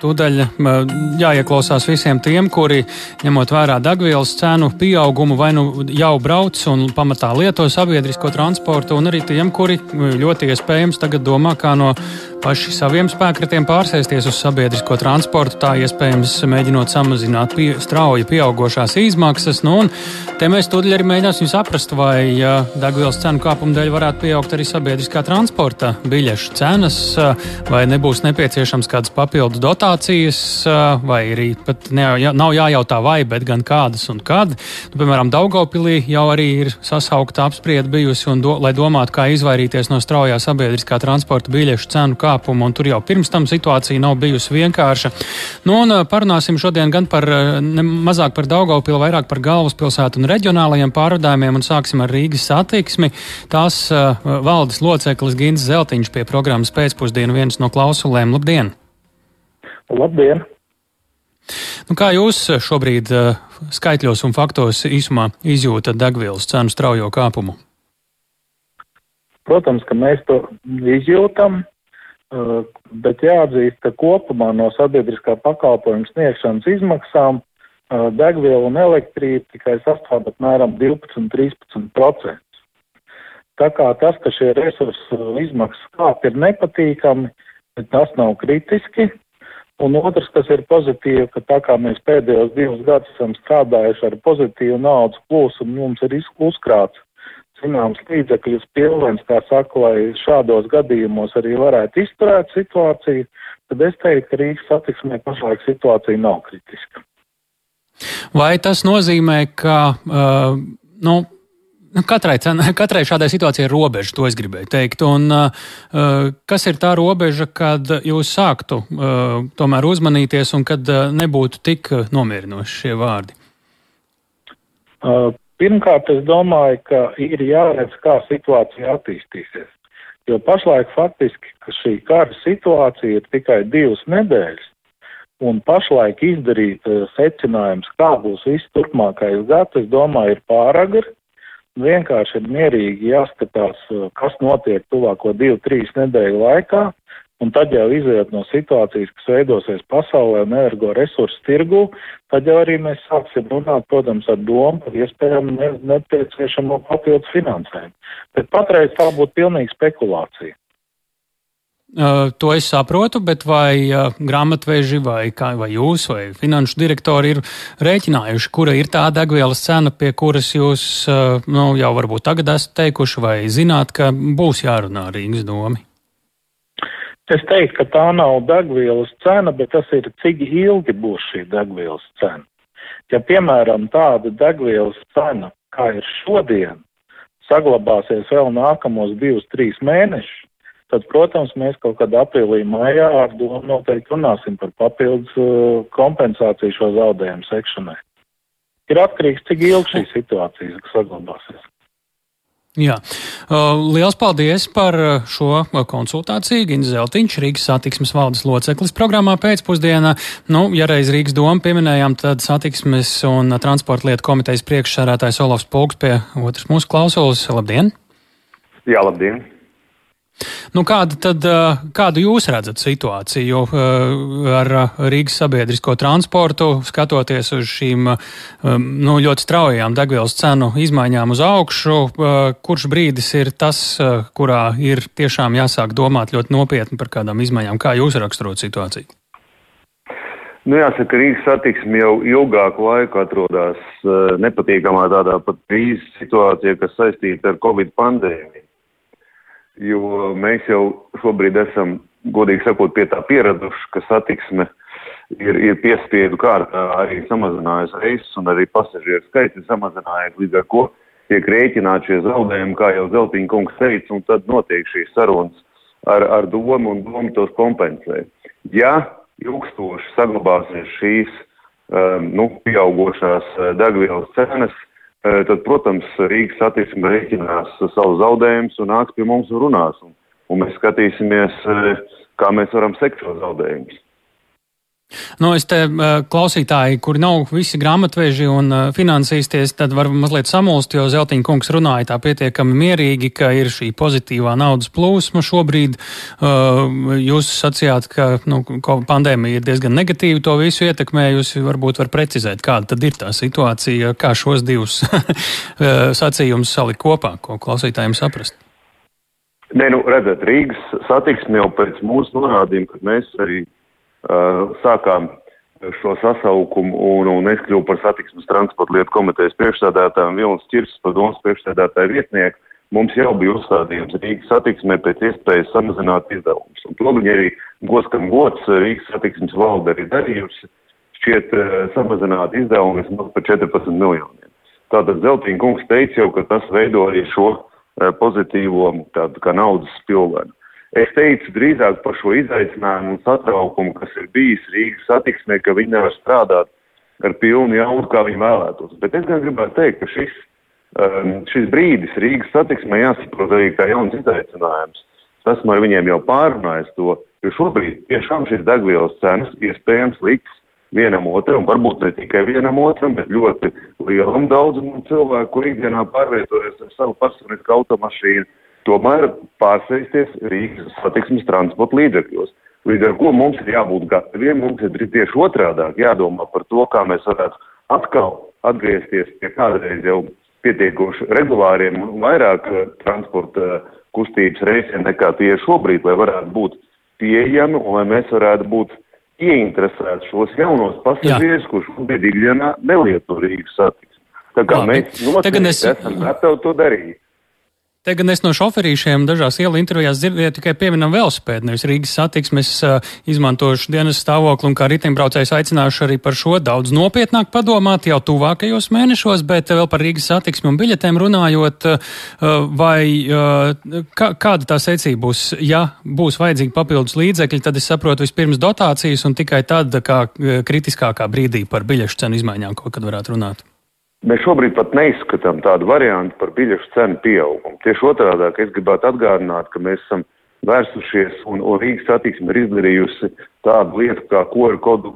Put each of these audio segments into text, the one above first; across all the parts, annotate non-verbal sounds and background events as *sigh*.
tūdaļ jāieklausās visiem tiem, kuri, ņemot vērā degvielas cenu pieaugumu, vai nu jau brauc un pamatā lieto sabiedrisko transportu, un arī tiem, kuri ļoti iespējams tagad domā, kā no paši saviem spēkratiem pārsēsties uz sabiedrisko transportu, tā iespējams mēģinot samazināt pie, strauji pieaugušās izmaksas. Nu, te mēs tūdaļ arī mēģināsim saprast, vai degvielas cenu kāpuma dēļ varētu pieaugt arī sabiedriskā transporta biļešu cenas, vai nebūs nepieciešams kādas papildu dotācijas, vai arī pat ne, nav jājautā vai, bet gan kādas un kad. Nu, piemēram, Daugopilī jau arī ir sasaukta apsprieda bijusi, do, lai domātu, kā izvairīties no straujā sabiedriskā transporta biļešu cenu kāpuma pārkāpumu, un tur jau pirms tam situācija nav bijusi vienkārša. Nu, un parunāsim šodien gan par ne, mazāk par Daugopilu, vairāk par galvaspilsētu un reģionālajiem pārvadājumiem, un sāksim ar Rīgas satiksmi. Tās uh, valdes loceklis Gins Zeltiņš pie programmas pēcpusdienu viens no klausulēm. Labdien! Labdien! Nu, kā jūs šobrīd uh, skaitļos un faktos īsumā izjūtat degvielas cenu straujo kāpumu? Protams, ka mēs to izjūtam. Bet jāatzīst, ka kopumā no sabiedriskā pakalpojuma sniegšanas izmaksām degviela un elektrība tikai sastāv apmēram 12-13%. Tā kā tas, ka šie resursu izmaksas kāp ir nepatīkami, bet tas nav kritiski. Un otrs, kas ir pozitīvi, ka tā kā mēs pēdējos divus gadus esam strādājuši ar pozitīvu naudas plūsmu, mums ir uzkrāts zināms līdzekļus pilnvens, kā saka, lai šādos gadījumos arī varētu izturēt situāciju, tad es teiktu, ka Rīgas satiksmē pašlaik situācija nav kritiska. Vai tas nozīmē, ka, uh, nu, Katrai, *laughs* katrai šādai situācijai ir robeža, to es gribēju teikt. Un, uh, kas ir tā robeža, kad jūs sāktu uh, tomēr uzmanīties un kad uh, nebūtu tik nomierinoši šie vārdi? Uh, Pirmkārt, es domāju, ka ir jāredz, kā situācija attīstīsies. Jo pašlaik faktiski šī kara situācija ir tikai divas nedēļas, un pašlaik izdarīt uh, secinājums, kā būs viss turpmākais gads, es domāju, ir pāragri. Vienkārši ir mierīgi jāskatās, uh, kas notiek tuvāko divu, trīs nedēļu laikā, Un tad jau iziet no situācijas, kas veidosies pasaulē un energo resursu tirgu, tad jau arī mēs sāksim runāt, protams, ar domu par iespējami ne, nepieciešamo papildus finansējumu. Bet patreiz tā būtu pilnīga spekulācija. Uh, to es saprotu, bet vai uh, grāmatveži vai, kā, vai jūs vai finanšu direktori ir rēķinājuši, kura ir tā degvielas cena, pie kuras jūs uh, nu, jau varbūt tagad esat teikuši vai zināt, ka būs jārunā Rīgas domi? Es teiktu, ka tā nav degvielas cena, bet tas ir, cik ilgi būs šī degvielas cena. Ja, piemēram, tāda degvielas cena, kā ir šodien, saglabāsies vēl nākamos divus, trīs mēnešus, tad, protams, mēs kaut kad aprīlī, maijā ar domu noteikti runāsim par papildus uh, kompensāciju šo zaudējumu sekšanai. Ir atkarīgs, cik ilgi šī situācija saglabāsies. Jā. Liels paldies par šo konsultāciju. Gins Zeltiņš, Rīgas satiksmes valdes loceklis programmā pēcpusdienā. Nu, ja reiz Rīgas doma pieminējām, tad satiksmes un transporta lietu komitejas priekšsārātājs Olofs Polks pie otras mūsu klausulas. Labdien! Jā, labdien! Nu, kāda tad, kādu jūs redzat situāciju ar Rīgas sabiedrisko transportu, skatoties uz šīm nu, ļoti straujām degvielas cenu izmaiņām uz augšu? Kurš brīdis ir tas, kurā ir tiešām jāsāk domāt ļoti nopietni par kādām izmaiņām? Kā jūs raksturot situāciju? Nu, jāsaka, Rīgas satiksme jau ilgāku laiku atrodas nepatīkamā tādā pat krīzes situācijā, kas saistīta ar Covid pandēmiju jo mēs jau šobrīd esam, godīgi sakot, pie tā pieraduši, ka satiksme ir, ir piespiedu kārtā arī samazinājusi reises un arī pasažieru skaits ir samazinājies, līdz ar ko tiek rēķināti šie zaudējumi, kā jau Zeltiņa kungs teica, un tad notiek šīs sarunas ar, ar domu un domu tos kompensē. Ja ilgstoši saglabāsies šīs um, nu, pieaugošās uh, degvielas cenas, Eh, tad, protams, Rīgas satiksme rēķinās savus zaudējumus un nāks pie mums un runās. Un, un mēs skatīsimies, kā mēs varam sekt šos zaudējumus. Nu, es te klausītāji, kuri nav visi grāmatveži un finansīsties, tad var mazliet samulst, jo Zeltiņa kungs runāja tā pietiekami mierīgi, ka ir šī pozitīvā naudas plūsma šobrīd. Jūs sacījāt, ka nu, pandēmija ir diezgan negatīvi to visu ietekmējusi. Varbūt var precizēt, kāda tad ir tā situācija, kā šos divus *laughs* sacījumus salikt kopā, ko klausītājiem saprast. Nē, nu, redzat, Rīgas satiksme jau pēc mūsu norādījuma, kad mēs arī sākām šo sasaukumu un, un es kļuvu par satiksmes transporta lietu komitejas priekšstādātāju un Vilnas Čirs par domas priekšstādātāju vietnieku. Mums jau bija uzstādījums Rīgas satiksmē pēc iespējas samazināt izdevumus. Un to viņi arī goskam gods Rīgas satiksmes valde arī darījusi, šķiet uh, samazināt izdevumus par 14 miljoniem. Tātad Zeltīna kungs teica jau, ka tas veido arī šo uh, pozitīvo tādu kā naudas spilvenu. Es teicu drīzāk par šo izaicinājumu un satraukumu, kas ir bijis Rīgas satiksmē, ka viņi nevar strādāt ar pilnu jaudu, kā viņi vēlētos. Bet es gan gribētu teikt, ka šis, um, šis brīdis Rīgas satiksmē jāsaprot arī kā jauns izaicinājums. Esmu ar viņiem jau pārunājis to, jo šobrīd tiešām šīs degvielas cenas iespējams liks vienam otram, varbūt ne tikai vienam otram, bet ļoti lielam daudzumam cilvēku, kur ikdienā pārvietojas ar savu personisku automašīnu tomēr pārsēsties Rīgas satiksmes transporta līdzekļos. Līdz ar to mums ir jābūt gataviem, mums ir tieši otrādāk jādomā par to, kā mēs varētu atkal atgriezties pie kādreiz jau pietiekoši regulāriem un vairāk uh, transporta uh, kustības reisiem nekā tie ir šobrīd, lai varētu būt pieejami un lai mēs varētu būt ieinteresēti šos jaunos pasažierus, kurš šobrīd ikdienā nelieto Rīgas satiksmi. Tā kā Labi. mēs noteikti es... esam gatavi to darīt. Te gan es no šoferīšiem dažās ielu intervijās dzirdēju tikai pieminam velospēdu, nevis Rīgas satiksmes uh, izmantošu dienas stāvokli un kā riteņbraucējs aicināšu arī par šo daudz nopietnāk padomāt jau tuvākajos mēnešos, bet vēl par Rīgas satiksmi un biļetēm runājot, uh, vai uh, kā, kāda tā secība būs, ja būs vajadzīgi papildus līdzekļi, tad es saprotu vispirms dotācijas un tikai tad, kā kritiskākā brīdī par biļešu cenu izmaiņām, ko kad varētu runāt. Mēs šobrīd pat neizskatām tādu variantu par biļešu cenu pieaugumu. Tieši otrādi, es gribētu atgādināt, ka mēs esam vērsušies un, un Rīgas satiksme ir izdarījusi tādu lietu kā koru kodu,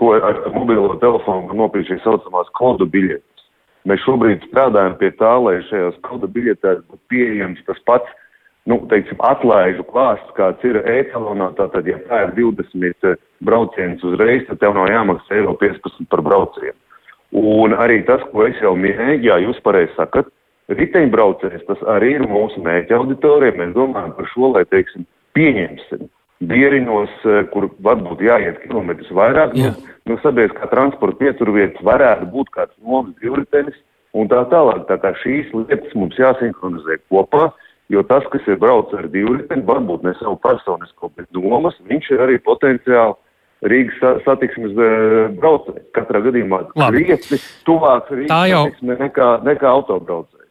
ko ar mobilo telefonu nopirkt šīs saucamās kodu biļetes. Mēs šobrīd strādājam pie tā, lai šajās kodu biļetēs būtu pieejams tas pats, nu, teiksim, atlaižu klāsts, kāds ir e-talonā. Tātad, ja tā ir 20 brauciens uzreiz, tad tev nav jāmaksā eiro 15 par braucienu. Un arī tas, ko es jau minēju, jā, jūs pareizi sakat, riteņbraucējs, tas arī ir mūsu mērķa auditorija. Mēs domājam par šo, lai, teiksim, pieņemsim dieriņos, eh, kur varbūt jāiet kilometrus vairāk, jā. no, no sabiedriskā transporta pieturvietas varētu būt kāds nomas divritenis un tā tālāk. Tā kā šīs lietas mums jāsinhronizē kopā, jo tas, kas ir brauc ar divriteni, varbūt ne savu personisko, bet domas, viņš ir arī potenciāli Rīgas satiksmes braucēji. Katrā gadījumā krietni tuvāk Rīgas jau... satiksme nekā, nekā autobraucēji.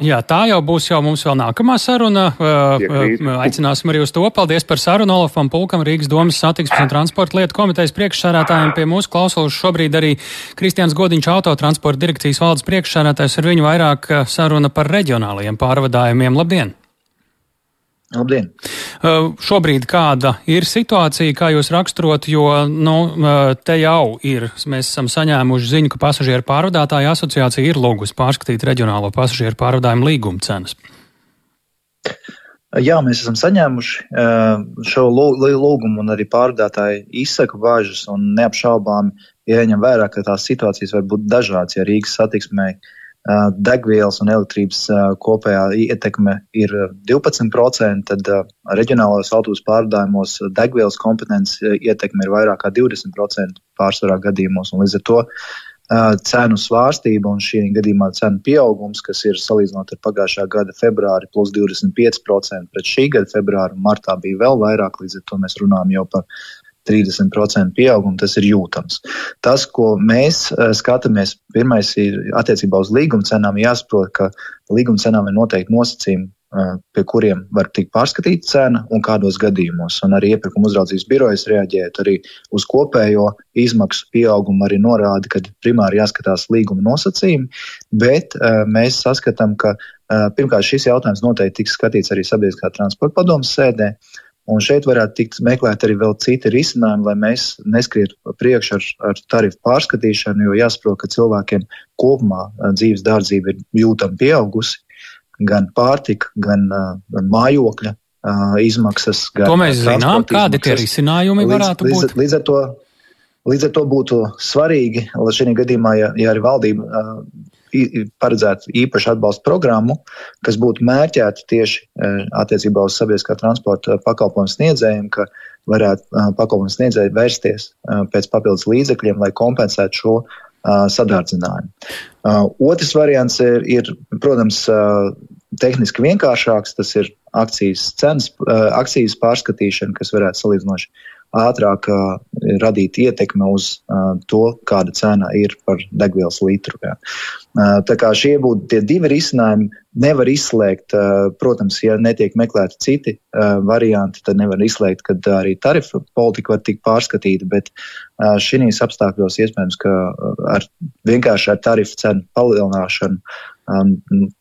Jā, tā jau būs jau mums vēl nākamā saruna. Piekrīt. Aicināsim arī uz to. Paldies par sarunu Olafam Pulkam, Rīgas domas satiksmes un transporta lietu komitejas priekšsādātājiem. Pie mūsu klausulas šobrīd arī Kristians Godiņš, autotransporta direkcijas valdes priekšsādātājs. Ar viņu vairāk saruna par reģionālajiem pārvadājumiem. Labdien! Labdien! Uh, šobrīd kāda ir situācija, kā jūs raksturot, jo nu, uh, te jau ir, mēs esam saņēmuši ziņu, ka pasažieru pārvadātāja asociācija ir lūgusi pārskatīt reģionālo pasažieru pārvadājumu līguma cenas. Jā, mēs esam saņēmuši uh, šo lūgumu un arī pārvadātāji izsaka bāžas un neapšaubām ieņem vērā, ka tās situācijas var būt dažādas, ja Rīgas satiksmē uh, degvielas un elektrības kopējā ietekme ir 12%, tad reģionālajos autobusu pārvadājumos degvielas kompetences ietekme ir vairāk kā 20% pārsvarā gadījumos. Līdz ar to cenu svārstība un šī gadījumā cenu pieaugums, kas ir salīdzinot ar pagājušā gada februāri plus 25% pret šī gada februāru un martā bija vēl vairāk, līdz ar to mēs runājam jau par 30% pieaugumu, tas ir jūtams. Tas, ko mēs uh, skatāmies, pirmais ir attiecībā uz līguma cenām, jāsaprot, ka līguma cenām ir noteikti nosacījumi, uh, pie kuriem var tikt pārskatīta cena un kādos gadījumos. Un arī iepirkuma uzraudzības birojas reaģējot arī uz kopējo izmaksu pieaugumu, arī norāda, ka primāri jāskatās līguma nosacījumi, bet uh, mēs saskatām, ka pirmkārt šis jautājums noteikti tiks skatīts arī sabiedriskā transporta padomas sēdē. Un šeit varētu tikt meklēt arī vēl citi risinājumi, lai mēs neskrietu priekš ar, ar tarifu pārskatīšanu, jo jāsaprot, ka cilvēkiem kopumā dzīves dārdzība ir jūtama pieaugusi. Gan pārtika, gan uh, mājokļa izmaksas. Gan to mēs zinām, kādi tie risinājumi varētu līdz, būt. Līdz, līdz ar to Līdz ar to būtu svarīgi, lai šī gadījumā, ja, ja arī valdība paredzētu īpašu atbalstu programmu, kas būtu mērķēta tieši uh, attiecībā uz sabiedriskā transporta pakalpojumu sniedzējiem, ka varētu uh, pakalpojumu sniedzēji vērsties pēc papildus līdzekļiem, lai kompensētu šo sadārdzinājumu. Otrs variants ir, ir protams, tehniski vienkāršāks, tas ir akcijas cenas, akcijas pārskatīšana, kas varētu salīdzinoši ātrāk uh, radīt ietekmi uz uh, to, kāda cena ir par degvielas litru. Jā. Uh, tā kā šie būtu tie divi risinājumi, nevar izslēgt, uh, protams, ja netiek meklēti citi uh, varianti, tad nevar izslēgt, ka arī tarifu politika var tikt pārskatīta, bet uh, šīs apstākļos iespējams, ka ar vienkārši ar tarifu cenu palielināšanu um,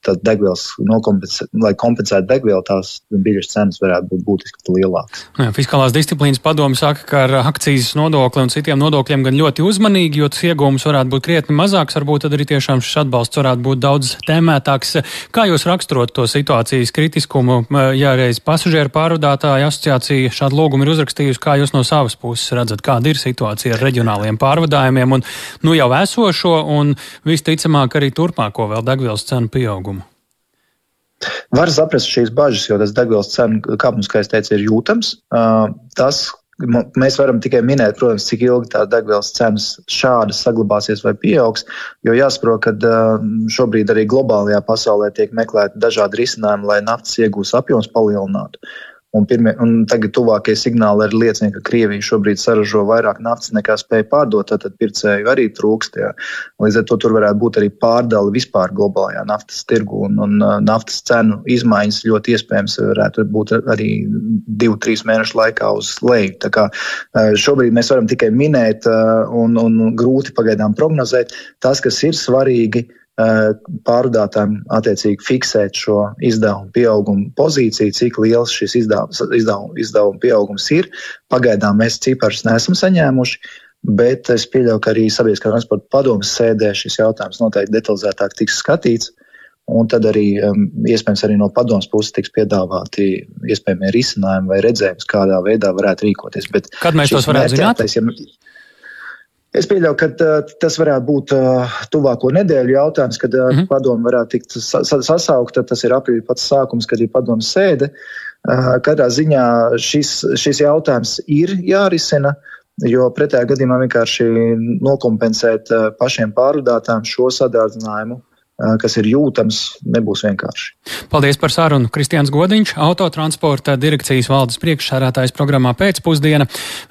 tad degvielas nokompensē, lai kompensētu degvielu, tās biļešu cenas varētu būt būtiski lielākas. Fiskālās disciplīnas padomu saka, ka ar akcijas nodokli un citiem nodokļiem gan ļoti uzmanīgi, jo tas iegūms varētu būt krietni mazāks, varbūt tad arī tiešām šis atbalsts varētu būt daudz tēmētāks. Kā jūs raksturot to situācijas kritiskumu, ja reiz pasažieru pārvadātāja asociācija šādu lūgumu ir uzrakstījusi, kā jūs no savas puses redzat, kāda ir situācija ar reģionāliem pārvadājumiem un nu jau esošo un visticamāk arī turpmāko vēl degvielas degvielas cenu pieaugumu? Var saprast šīs bažas, jo tas degvielas cenu kāpums, kā es teicu, ir jūtams. Tas, mēs varam tikai minēt, protams, cik ilgi tā degvielas cenas šādas saglabāsies vai pieaugs, jo jāsaprot, ka šobrīd arī globālajā pasaulē tiek meklēti dažādi risinājumi, lai naftas iegūs apjoms palielinātu. Un, pirmie, un tagad tuvākie signāli arī liecina, ka Krievija šobrīd saražo vairāk naftas nekā spēja pārdot, tad pircēju arī trūkst. Jā. Līdz ar to tur varētu būt arī pārdali vispār globālajā naftas tirgu, un, un naftas cenu izmaiņas ļoti iespējams varētu būt arī divu, trīs mēnešu laikā uz leju. Tā kā šobrīd mēs varam tikai minēt un, un grūti pagaidām prognozēt. Tas, kas ir svarīgi, Eh, pārvadātājiem attiecīgi fiksēt šo izdevumu pieaugumu pozīciju, cik liels šis izdevums, izdevum, izdevuma pieaugums ir. Pagaidām mēs ciparus neesam saņēmuši. Bet es pieļauju, ka arī sabiedriskā transporta padomas sēdē šis jautājums noteikti detalizētāk tiks skatīts. Un tad arī iespējams arī no padomas puses tiks piedāvāti iespējami risinājumi vai redzējums, kādā veidā varētu rīkoties. Bet Kad mēs tos varētu zināt? Ja, Es pieļauju, ka uh, tas varētu būt uh, tuvāko nedēļu jautājums, kad uh, mm -hmm. padomu varētu tikt sa sasaukta. Tas ir aprīļa pats sākums, kad ir padomu sēde. Katrā ziņā šis, šis jautājums ir jārisina, jo pretējā gadījumā vienkārši nokompensēt pašiem pārvadātājiem šo sadārdzinājumu kas ir jūtams, nebūs vienkārši. Paldies par sarunu. Kristians Godiņš, autotransporta direkcijas valdes priekšsārātājs programmā pēcpusdiena.